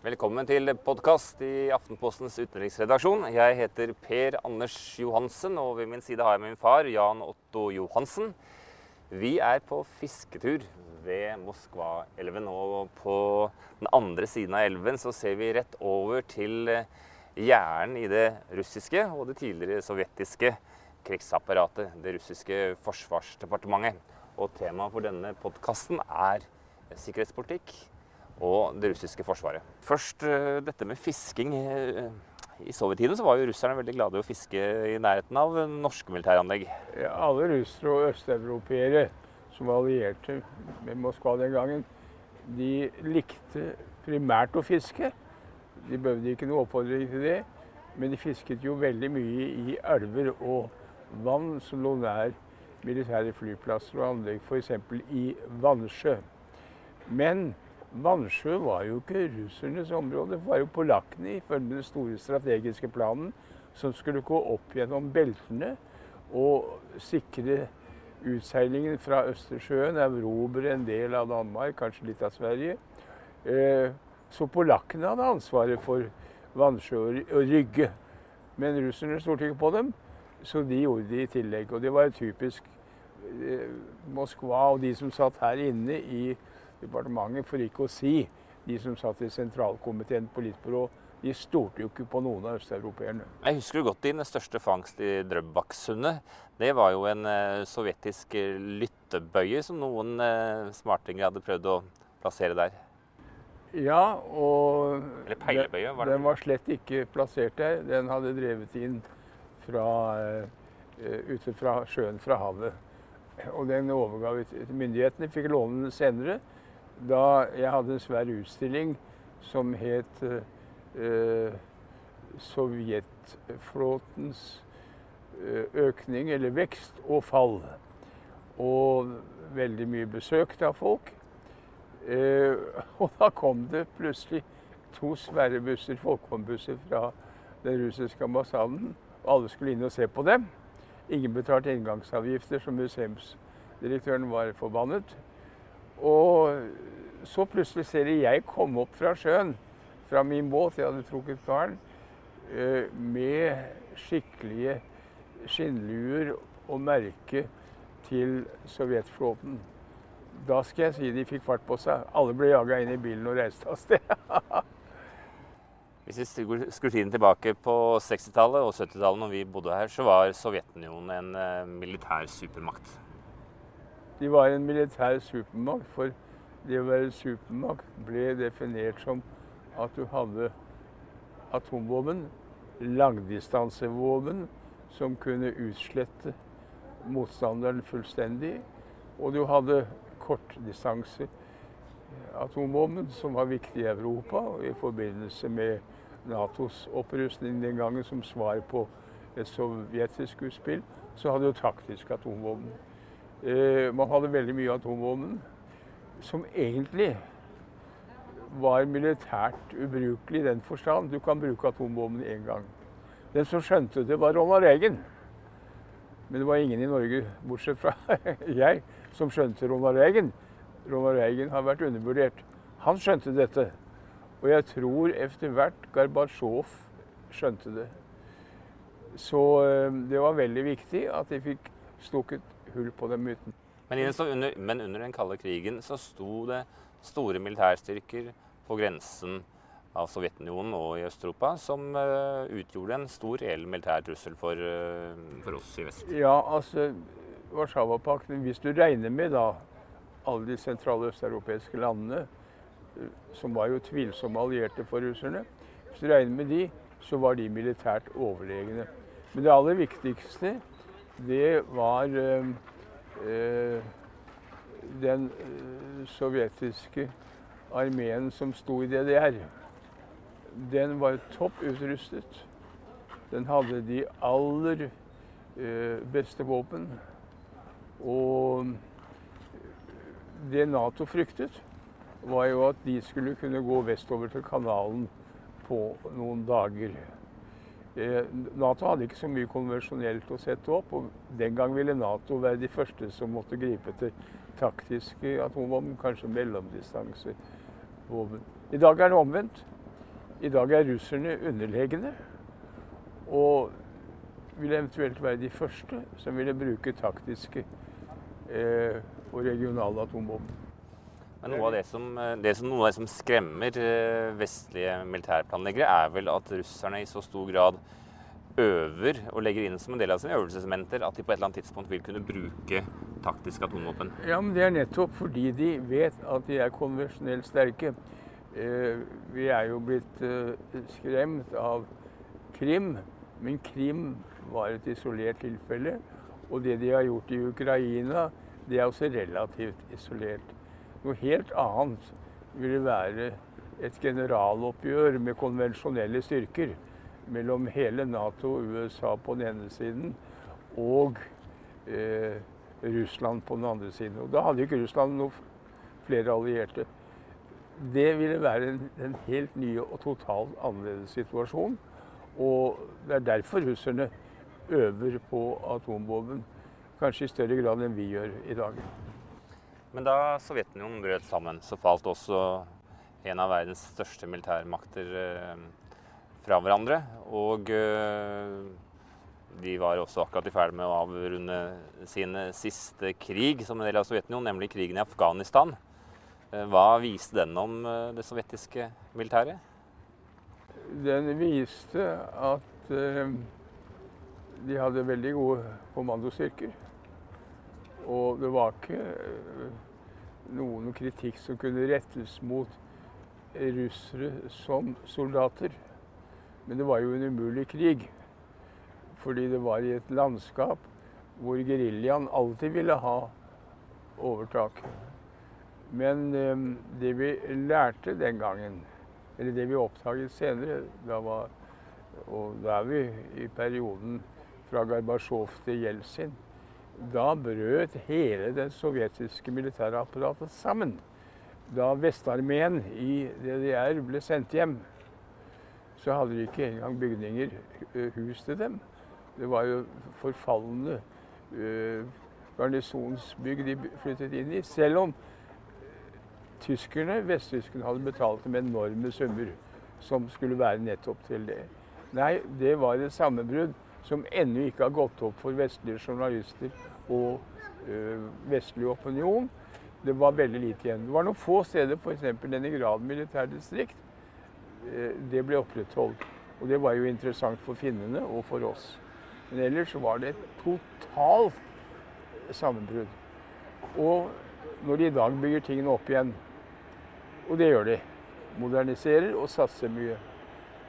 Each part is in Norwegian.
Velkommen til podkast i Aftenpostens utenriksredaksjon. Jeg heter Per Anders Johansen, og ved min side har jeg min far Jan Otto Johansen. Vi er på fisketur ved Moskva-elven, og på den andre siden av elven så ser vi rett over til hjernen i det russiske og det tidligere sovjetiske krigsapparatet, det russiske forsvarsdepartementet. Og temaet for denne podkasten er sikkerhetspolitikk og det russiske forsvaret. Først eh, dette med fisking. Eh, I sovjettiden så var jo russerne veldig glade i å fiske i nærheten av norske militæranlegg. Ja, alle russere og østeuropeere som var allierte med Moskva den gangen, de likte primært å fiske. De behøvde ikke noe oppfordring til det, men de fisket jo veldig mye i elver og vann som lå nær militære flyplasser og anlegg, f.eks. i Vannsjø. Men Vannsjø var jo ikke russernes område, det var jo polakkene ifølge den store strategiske planen som skulle gå opp gjennom beltene og sikre utseilingen fra Østersjøen, erobre en del av Danmark, kanskje litt av Sverige. Eh, så polakkene hadde ansvaret for Vannsjø og Rygge. Men russerne stolte ikke på dem, så de gjorde det i tillegg. Og det var typisk eh, Moskva og de som satt her inne i departementet, for ikke å si de som satt i sentralkomiteen på Litbyrå, de stolte jo ikke på noen av østeuropeerne. Jeg husker godt din største fangst i Drøbaksundet. Det var jo en uh, sovjetisk lyttebøye som noen uh, smartinger hadde prøvd å plassere der. Ja, og Eller peilebøye, var det? den var slett ikke plassert der. Den hadde drevet inn fra, ute fra sjøen fra havet. Og den overga vi til myndighetene. Fikk låne den senere da jeg hadde en svær utstilling som het eh, Sovjetflåtens eh, økning, eller vekst og fall. Og veldig mye besøkt av folk. Eh, og da kom det plutselig to svære busser, folkevognbusser fra den russiske ambassaden. Og alle skulle inn og se på dem. Ingen betalte inngangsavgifter, så museumsdirektøren var forbannet. Og så plutselig ser de jeg komme opp fra sjøen, fra min båt, jeg hadde trukket garn, eh, med skikkelige skinnluer og merke til sovjetflåten. Da skal jeg si de fikk fart på seg. Alle ble jaga inn i bilen og reiste av sted. Hvis vi skrur tiden tilbake på 60-tallet og 70-tallet, når vi bodde her, så var Sovjetunionen en uh, militær supermakt. De var en militær supermakt, for det å være supermakt ble definert som at du hadde atomvåpen, langdistansevåpen, som kunne utslette motstanderen fullstendig. Og du hadde kortdistanse atomvåpen, som var viktig i Europa i forbindelse med Natos opprustning den gangen som svar på et sovjetisk utspill. Så hadde du taktisk atomvåpen. Eh, man hadde veldig mye atomvåpen som egentlig var militært ubrukelig i den forstand. Du kan bruke atomvåpen én gang. Den som skjønte det, var Ronald Reagan. Men det var ingen i Norge, bortsett fra jeg, som skjønte Ronald Reagan. Ronald Reagan har vært undervurdert. Han skjønte dette. Og jeg tror etter hvert Gorbatsjov skjønte det. Så eh, det var veldig viktig at de fikk stukket hull på dem uten Men, under, men under den kalde krigen så sto det store militærstyrker på grensen av Sovjetunionen og i Øst-Europa som uh, utgjorde en stor reell militær trussel for, uh, for, oss i vest. Ja, altså Warszawapakten Hvis du regner med da alle de sentrale østeuropeiske landene, uh, som var jo tvilsomme allierte for russerne Hvis du regner med de, så var de militært overlegne. Men det aller viktigste det var eh, eh, den eh, sovjetiske armeen som sto i DDR. Den var topp utrustet. Den hadde de aller beste våpen. Og det Nato fryktet, var jo at de skulle kunne gå vestover til kanalen på noen dager. Eh, Nato hadde ikke så mye konvensjonelt å sette opp. og Den gang ville Nato være de første som måtte gripe til taktiske atomvåpen, kanskje mellomdistansevåpen. I dag er det omvendt. I dag er russerne underlegne. Og vil eventuelt være de første som ville bruke taktiske eh, og regionale atomvåpen. Men noe av det som, eh, det som, av det som skremmer eh, vestlige militærplanleggere, er vel at russerne i så stor grad øver og legger inn som en del av sine øvelsesmenter at de på et eller annet tidspunkt vil kunne bruke taktiske atomvåpen. Ja, men Det er nettopp fordi de vet at de er konvensjonelt sterke. Eh, vi er jo blitt skremt av Krim, men Krim var et isolert tilfelle. Og det de har gjort i Ukraina, det er også relativt isolert. Noe helt annet ville være et generaloppgjør med konvensjonelle styrker mellom hele Nato og USA på den ene siden og eh, Russland på den andre siden. Og da hadde ikke Russland noen flere allierte. Det ville være en, en helt ny og totalt annerledes situasjon. Og det er derfor russerne øver på atombomben, Kanskje i større grad enn vi gjør i dag. Men da Sovjetunionen brøt sammen, så falt også en av verdens største militærmakter eh, fra hverandre. Og eh, de var også akkurat i ferd med å avrunde sin siste krig som en del av Sovjetunionen, nemlig krigen i Afghanistan. Eh, hva viste den om det sovjetiske militæret? Den viste at de hadde veldig gode kommandostyrker. Og det var ikke eh, noen kritikk som kunne rettes mot russere som soldater. Men det var jo en umulig krig. Fordi det var i et landskap hvor geriljaen alltid ville ha overtak. Men eh, det vi lærte den gangen, eller det vi oppdaget senere, da var, og da er vi i perioden fra Gorbatsjov til Jeltsin, da brøt hele det sovjetiske militærapparatet sammen. Da Vestarmeen i DDR ble sendt hjem, så hadde de ikke engang bygninger, eh, hus til dem. Det var jo forfalne uh, garnisonsbygg de flyttet inn i. Selv om tyskerne, vesttyskerne hadde betalt dem enorme summer som skulle være nettopp til det. Nei, det var et sammenbrudd som ennå ikke har gått opp for vestlige journalister og øh, vestlig opinion. Det var veldig lite igjen. Det var noen få steder, f.eks. Leningrad militærdistrikt. Øh, det ble opprettholdt. Og det var jo interessant for finnene og for oss. Men ellers var det et totalt sammenbrudd. Og når de i dag bygger tingene opp igjen, og det gjør de, moderniserer og satser mye,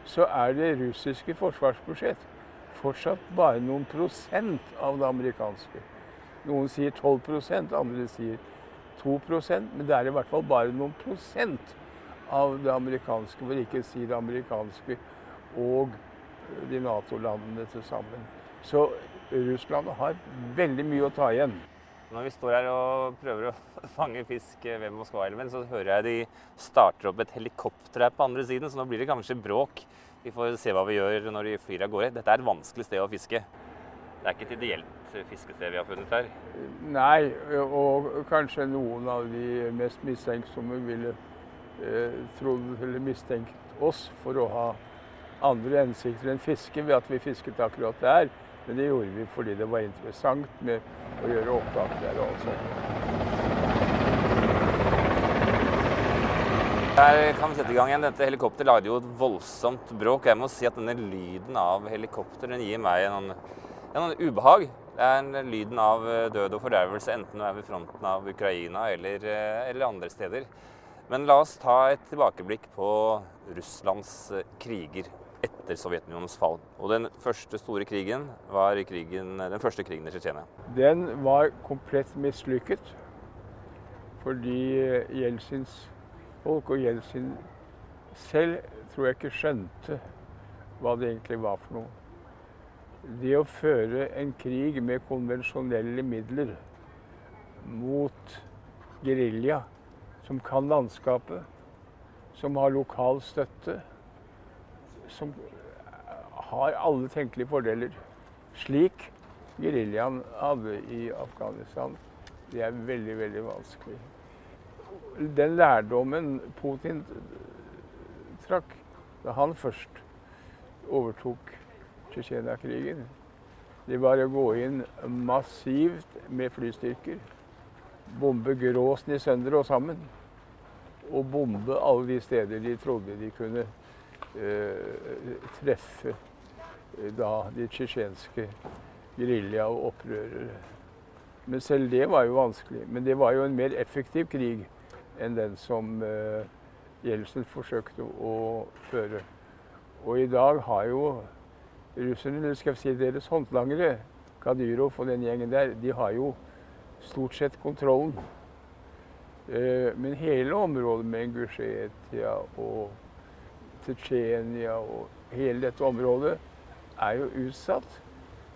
så er det russiske forsvarsbudsjett fortsatt bare noen prosent av det amerikanske. Noen sier 12% andre sier 2% men det er i hvert fall bare noen prosent av det amerikanske, for ikke å si det amerikanske, og de Nato-landene til sammen. Så Russland har veldig mye å ta igjen. Når vi står her og prøver å fange fisk ved Moskva-elven, så hører jeg de starter opp et helikopter her på andre siden, så nå blir det kanskje bråk. Vi får se hva vi gjør når de flyr av gårde. Dette er et vanskelig sted å fiske. Det er ikke et ideelt fiskested vi har funnet her. Nei, og kanskje noen av de mest mistenksomme ville eh, trodd eller mistenkt oss for å ha andre hensikter enn fiske ved at vi fisket akkurat der. Men det gjorde vi fordi det var interessant med å gjøre opptak der. Også. Der kan vi sette i gang igjen. Dette helikopteret lagde jo et voldsomt bråk. Jeg må si at denne lyden av helikopter den gir meg en, en ubehag. Det er en lyden av eh, død og fordervelse, enten du er ved fronten av Ukraina eller, eh, eller, andre steder. Men la oss ta et tilbakeblikk på Russlands eh, kriger etter Sovjetunionens fall. Og den første store krigen var krigen, den første krigen i Tsjetsjenia. Den var komplett mislykket fordi Jeltsins folk og Jeltsin selv tror jeg ikke skjønte hva det egentlig var for noe. Det å føre en krig med konvensjonelle midler mot gerilja, som kan landskapet, som har lokal støtte, som har alle tenkelige fordeler, slik geriljaen hadde i Afghanistan, det er veldig, veldig vanskelig den lærdommen Putin trakk, da han først overtok Tsjetsjenia-krigen, det var å gå inn massivt med flystyrker. Bombe Gråsen i sønder og sammen. Og bombe alle de steder de trodde de kunne eh, treffe eh, da de tsjetsjenske gerilja og opprørere. Men selv det var jo vanskelig. Men det var jo en mer effektiv krig enn den som eh, Jeltsin forsøkte å føre. Og i dag har jo russerne, eller skal vi si deres håndlangere, Kadyrov og den gjengen der, de har jo stort sett kontrollen. Eh, men hele området med Ingusjetia og Tsjetsjenia og hele dette området er jo utsatt.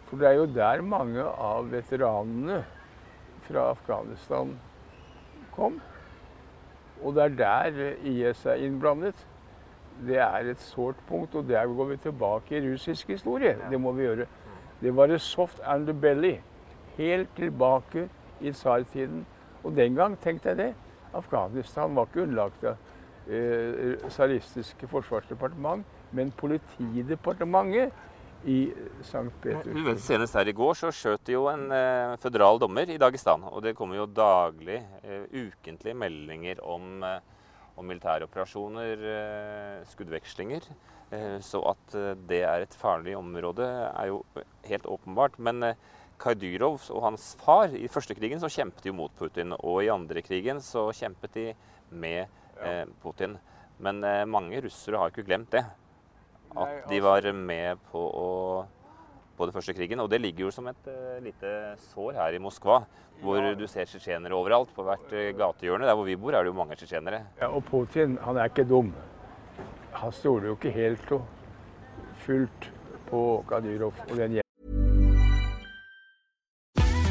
For det er jo der mange av veteranene fra Afghanistan kom. Og det er der IS er innblandet. Det er et sårt punkt, og der går vi tilbake i russisk historie. Det må vi gjøre. Det var et soft underbelly helt tilbake i tsartiden. Og den gang, tenkte jeg det, Afghanistan var ikke underlagt av eh, tsaristiske forsvarsdepartement, men politidepartementet i St. Petersburg. Senest her i går så skjøt jo en eh, føderal dommer i Dagestan. Og det kommer jo daglig, eh, ukentlige meldinger om, eh, om militære operasjoner, eh, skuddvekslinger. Eh, så at eh, det er et farlig område, er jo helt åpenbart. Men Kadyrov og hans far i første krigen så kjempet de mot Putin. Og i andre krigen så kjempet de med Putin. Men mange russere har ikke glemt det at de var med på, å, på den første krigen. Og det ligger jo som et uh, lite sår her i Moskva, hvor du ser tsjetsjenere overalt. På hvert uh, gatehjørne. Der hvor vi bor, er det jo mange tsjetsjenere. Ja, og Putin, han er ikke dum. Han stoler jo ikke helt og fullt på Kadyrov og den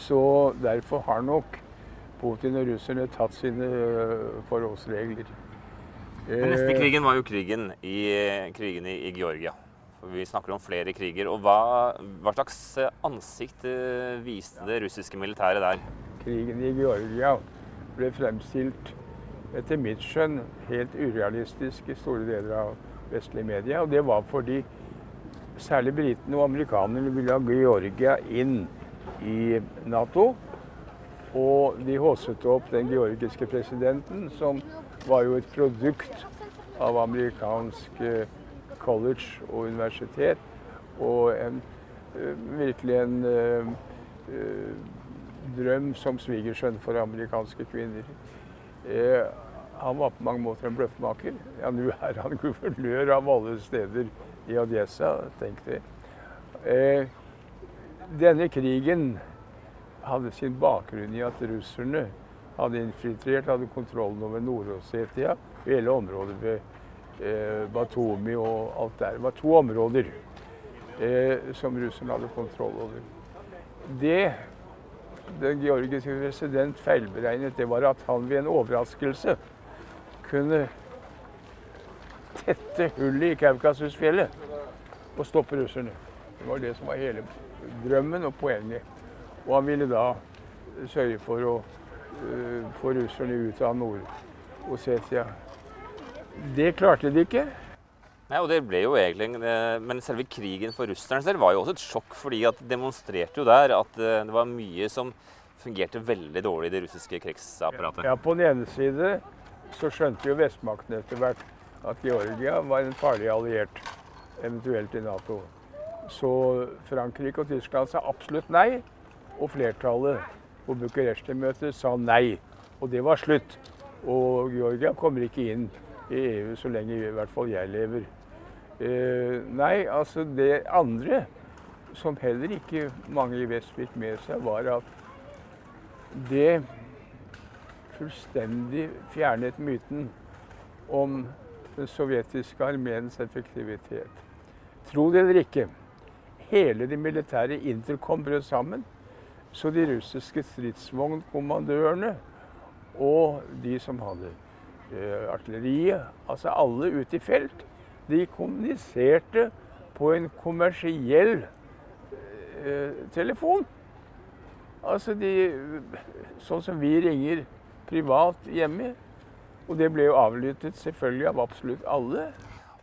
Så derfor har nok Putin og russerne tatt sine øh, forholdsregler. Den neste eh, krigen var jo krigen i, krigen i, i Georgia. Vi snakker om flere kriger. og hva, hva, slags ansikt øh, viste det russiske militæret der? Krigen i Georgia ble fremstilt etter mitt skjønn helt urealistisk i store deler av vestlige media. Og det var fordi særlig britene og amerikanerne ville ha Georgia inn i Nato. Og de håset opp den georgiske presidenten, som var jo et produkt av amerikansk eh, college og universitet. Og en, eh, virkelig en uh, drøm som svigersønn for amerikanske kvinner. Eh, han var på mange måter en bløffmaker. Ja, nå er han guvernør av alle steder i Odessa, tenk det. Denne krigen hadde sin bakgrunn i at russerne hadde infiltrert, hadde kontrollen over Nord-Ossetia, og hele området ved eh, Batumi og alt der. Det var to områder eh, som russerne hadde kontroll over. Det den georgiske president feilberegnet, det var at han ved en overraskelse kunne tette hullet i Kaukasusfjellet og stoppe russerne. Det var det som var hele drømmen og poenget. Og han ville da sørge for å uh, få russerne ut av Nord-Ossetia. Det klarte de ikke. Nei, og det ble jo egentlig, eh, Men selve krigen for russerne selv var jo også et sjokk. fordi at de demonstrerte jo der at eh, det var mye som fungerte veldig dårlig i det russiske krigsapparatet. Ja, På den ene side så skjønte jo vestmaktene etter hvert at Georgia var en farlig alliert, eventuelt i Nato. Så Frankrike og Tyskland sa absolutt nei, og flertallet på Bucuresti-møtet sa nei. Og det var slutt. Og Georgia kommer ikke inn i EU så lenge i hvert fall jeg lever. Eh, nei, altså det andre, som heller ikke mange i vest fikk med seg, var at det fullstendig fjernet myten om den sovjetiske armeens effektivitet. Tro det eller ikke, hele det militære interkom brøt sammen. Så de russiske stridsvognkommandørene og de som hadde eh, artilleriet, altså alle ute i felt, de kommuniserte på en kommersiell eh, telefon. Altså de Sånn som vi ringer privat hjemme. Og det ble jo avlyttet selvfølgelig av absolutt alle.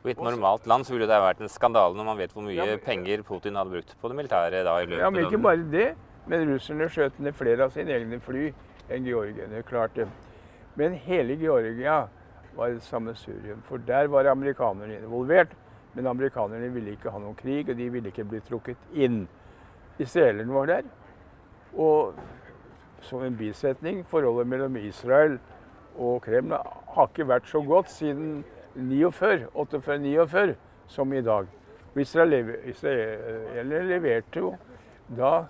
Og I et normalt land så ville det vært en skandale når man vet hvor mye ja, men, penger Putin hadde brukt på det militære. da i løpet Ja, men Ikke bare det, men russerne skjøt ned flere av sine egne fly enn georgierne klarte. Men hele Georgia var et sammensurium. For der var amerikanerne involvert. Men amerikanerne ville ikke ha noen krig, og de ville ikke bli trukket inn. Israelerne var der. Og som en bisetning, forholdet mellom Israel og Kreml har ikke vært så godt siden 49, 48-49 som i dag. Israelerne leverte jo da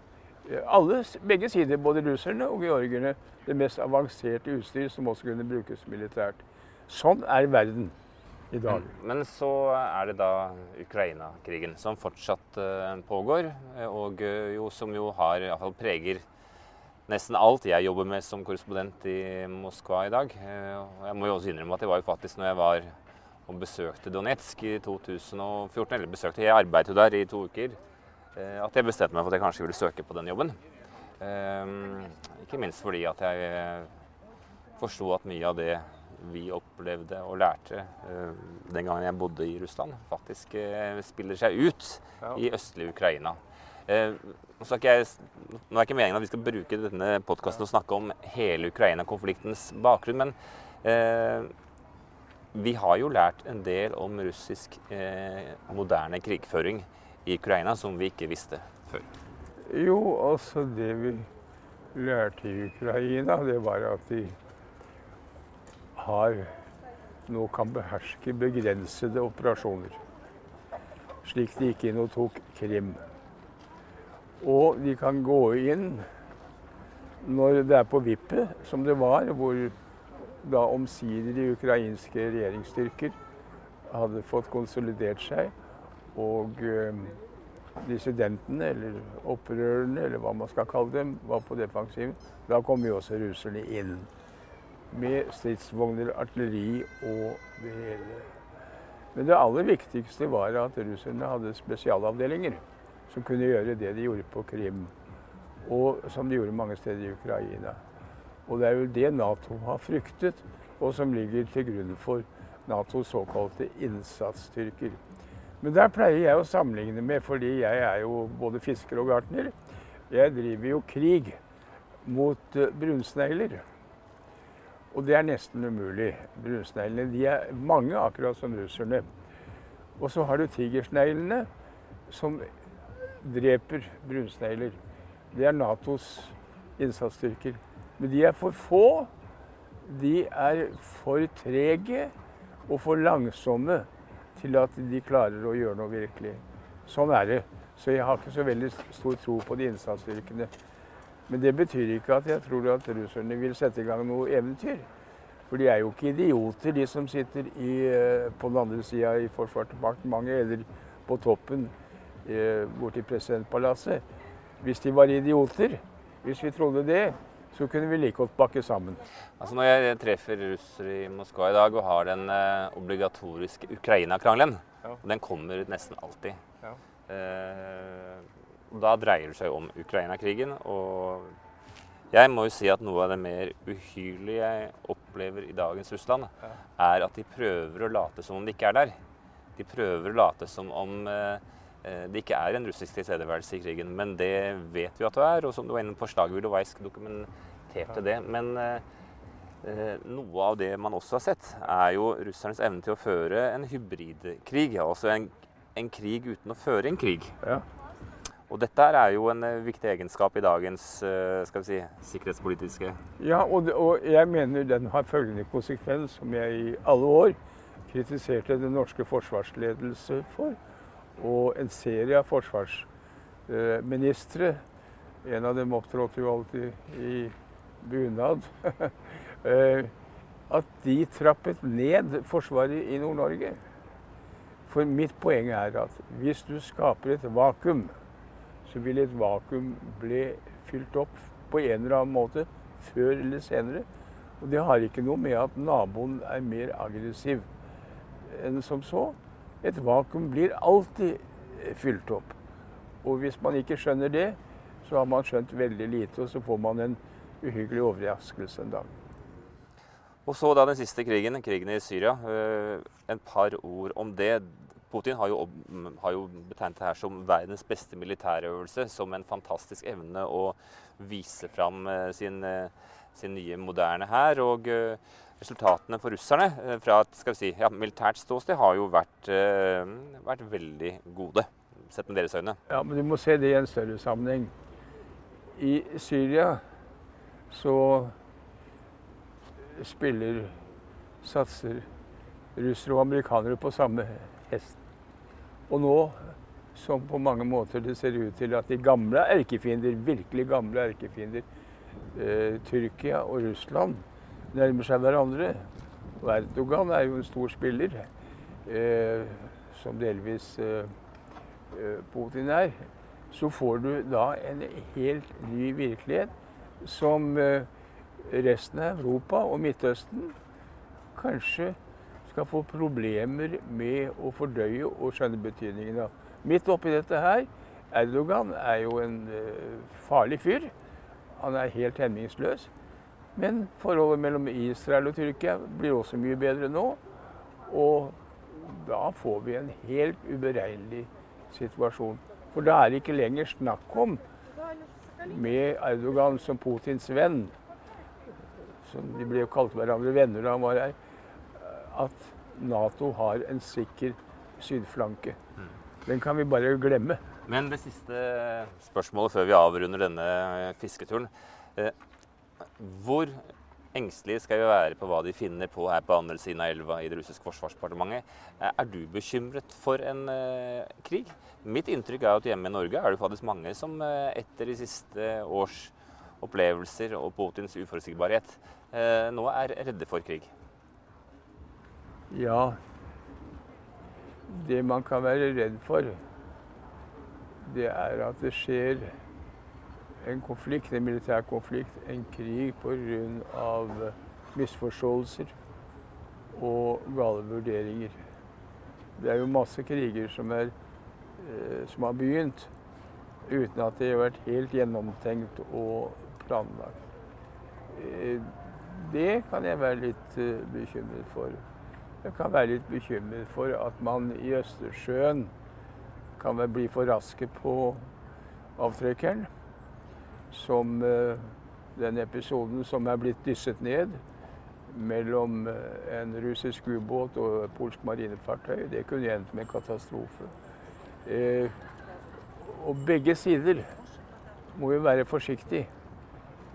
eh, alle, begge sider, både russerne og georgerne, det mest avanserte utstyr som også kunne brukes militært. Sånn er verden i dag. Men så er det da Ukraina-krigen som fortsatt uh, pågår, eh, og jo, som jo har iallfall preger nesten alt jeg jobber med som korrespondent i Moskva i dag. Jeg må jo også innrømme at jeg var jo faktisk når jeg var og besøkte Donetsk i 2014, eller besøkte, jeg arbeidet jo der i to uker, at jeg bestemte meg for at jeg kanskje ville søke på den jobben. Ikke minst fordi at jeg forsto at mye av det vi opplevde og lærte den gangen jeg bodde i Russland, faktisk spiller seg ut i østlige Ukraina. Nå, er ikke meningen at vi skal bruke denne podkasten og snakke om hele Ukraina-konfliktens bakgrunn, men vi har jo lært en del om russisk moderne krigføring i Ukraina som vi ikke visste før. Jo, altså det vi lærte i Ukraina, det var at de har nå kan beherske begrensede operasjoner. Slik de gikk inn og tok Krim. Og de kan gå inn når det er på vippet, som det var, hvor da omsider de ukrainske regjeringsstyrker hadde fått konsolidert seg, og eh, dissidentene, eller opprørerne, eller hva man skal kalle dem, var på defensiven. Da kom jo også russerne inn med stridsvogner, artilleri og det hele. Men det aller viktigste var at russerne hadde spesialavdelinger som kunne gjøre det de gjorde på Krim, og som de gjorde mange steder i Ukraina. Og det er jo det Nato har fryktet, og som ligger til grunn for Natos såkalte innsatsstyrker. Men der pleier jeg å sammenligne med, fordi jeg er jo både fisker og gartner. Jeg driver jo krig mot eh, brunsnegler. Og det er nesten umulig. Brunsneglene de er mange, akkurat som russerne. Og så har du tigersneglene, som dreper brunsnegler. Det er Natos innsatsstyrker. Men de er for få de er for trege og for langsomme til at de klarer å gjøre noe virkelig. Sånn er det. Så jeg har ikke så veldig stor tro på de innsatsstyrkene. Men det betyr ikke at jeg tror at russerne vil sette i gang noe eventyr. For de er jo ikke idioter, de som sitter i, eh, på den andre sida i Forsvarsdepartementet eller på toppen eh, borti presidentpalasset. Hvis de var idioter, hvis vi trodde det, så kunne vi like godt bakke sammen. Altså Når jeg treffer russere i Moskva i dag og har den eh, obligatoriske Ukraina-krangelen, Ja. og den kommer nesten alltid Ja. eh, Da dreier det seg om Ukraina-krigen. Og jeg må jo si at noe av det mer uhyrlige jeg opplever i dagens Russland, Ja. er at de prøver å late som om de ikke er der. De prøver å late som om eh, eh, det ikke er en russisk tilstedeværelse i krigen. Men det vet vi at det er, og som du var inne på, slaget ved Lovaisk til det. Men eh, noe av det man også har sett, er jo russernes evne til å føre en hybridkrig. Altså en, en krig uten å føre en krig. Ja. Og dette er jo en eh, viktig egenskap i dagens eh, skal vi si, sikkerhetspolitiske Ja, og, og jeg mener den har følgende konsekvens, som jeg i alle år kritiserte den norske forsvarsledelse for. Og en serie av forsvarsministre. En av dem opptrådte jo alltid i bunad. Eh, At de trappet ned Forsvaret i Nord-Norge. For mitt poeng er at hvis du skaper et vakuum, så vil et vakuum bli fylt opp på en eller annen måte før eller senere. Og det har ikke noe med at naboen er mer aggressiv enn som så. Et vakuum blir alltid fylt opp. Og hvis man ikke skjønner det, så har man skjønt veldig lite, og så får man en uhyggelig overraskelse en dag. Og så da den siste krigen, krigen i Syria. En par ord om det. Putin har jo, har jo betegnet det her som verdens beste militærøvelse. Som en fantastisk evne å vise fram eh, sin, eh, sin nye moderne hær. Og eh, resultatene for russerne eh, fra et skal vi si, ja, militært ståsted har jo vært, eh, vært veldig gode, sett med deres øyne. Ja, men du må se det i en større sammenheng. I Syria så spiller, satser russere og amerikanere på samme hest. Og nå, som på mange måter det ser ut til at de gamle erkefiender, virkelig gamle erkefiender, eh, Tyrkia og Russland, nærmer seg hverandre. Og Erdogan er jo en stor spiller, eh, som delvis eh, eh, Putin er. Så får du da en helt ny virkelighet som eh, resten av Europa og Midtøsten kanskje skal få problemer med å fordøye og skjønne betydningen av. Midt oppi dette her, Erdogan er jo en eh, farlig fyr. Han er helt hemningsløs. Men forholdet mellom Israel og Tyrkia blir også mye bedre nå. Og da får vi en helt uberegnelig situasjon. For da er det ikke lenger snakk om med Erdogan som Putins venn, som de ble jo kalt hverandre venner da han var her, at Nato har en sikker sydflanke. Den kan vi bare glemme. Men det siste spørsmålet før vi avrunder denne fisketuren. Eh, Hvor engstelige skal vi være på hva de finner på her på andre siden av elva i det russiske forsvarsdepartementet? Eh, Er du bekymret for en eh, krig? Mitt inntrykk er at hjemme i Norge er det faktisk mange som eh, etter de siste års opplevelser og Putins uforutsigbarhet nå er redde for krig. Ja, det man kan være redd for, det er at det skjer en konflikt, en militær konflikt, en krig pga. misforståelser og gale vurderinger. Det er jo masse kriger som, er, eh, som har begynt uten at det har vært helt gjennomtenkt og planlagt. Eh, Det kan jeg være litt eh, bekymret for. Jeg kan være litt bekymret for at man i Østersjøen kan bli for raske på avtrekkeren. Som eh, den episoden som er blitt dysset ned mellom eh, en russisk ubåt og et polsk marinefartøy. Det kunne endt med en katastrofe. Eh, og begge sider må jo være forsiktige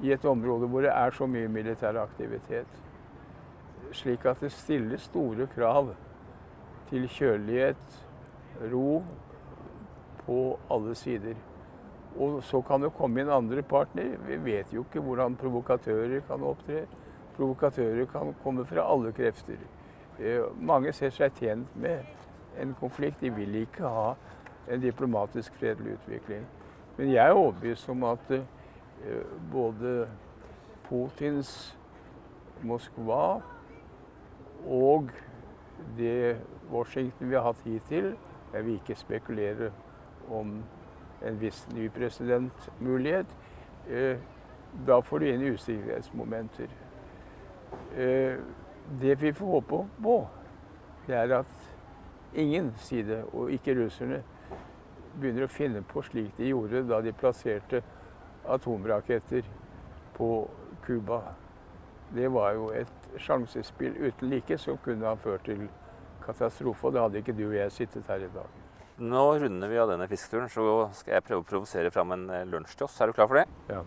i et område hvor det er så mye militær aktivitet. slik at det stiller store krav til kjølighet, ro på alle sider. Og så kan det komme inn andre partner. Vi vet jo ikke hvordan provokatører kan opptre. Provokatører kan komme fra alle krefter. Eh, mange ser seg tjent med en konflikt. De vil ikke ha en diplomatisk fredelig utvikling. Men jeg er overbevist om at eh, både Putins Moskva og det Washington vi har hatt hittil Jeg vil ikke spekulere om en viss ny presidentmulighet. Eh, da får du inn usikkerhetsmomenter. Eh, det vi får håpe på, det er at ingen side, og ikke russerne, begynner å finne på slik de gjorde da de plasserte atomraketter på Cuba. Det var jo et sjansespill uten like som kunne ha ført til katastrofe. Og da hadde ikke du og jeg sittet her i dag. Nå runder vi av denne fisketuren, så skal jeg prøve å provosere fram en lunsj til oss. Er du klar for det? Ja.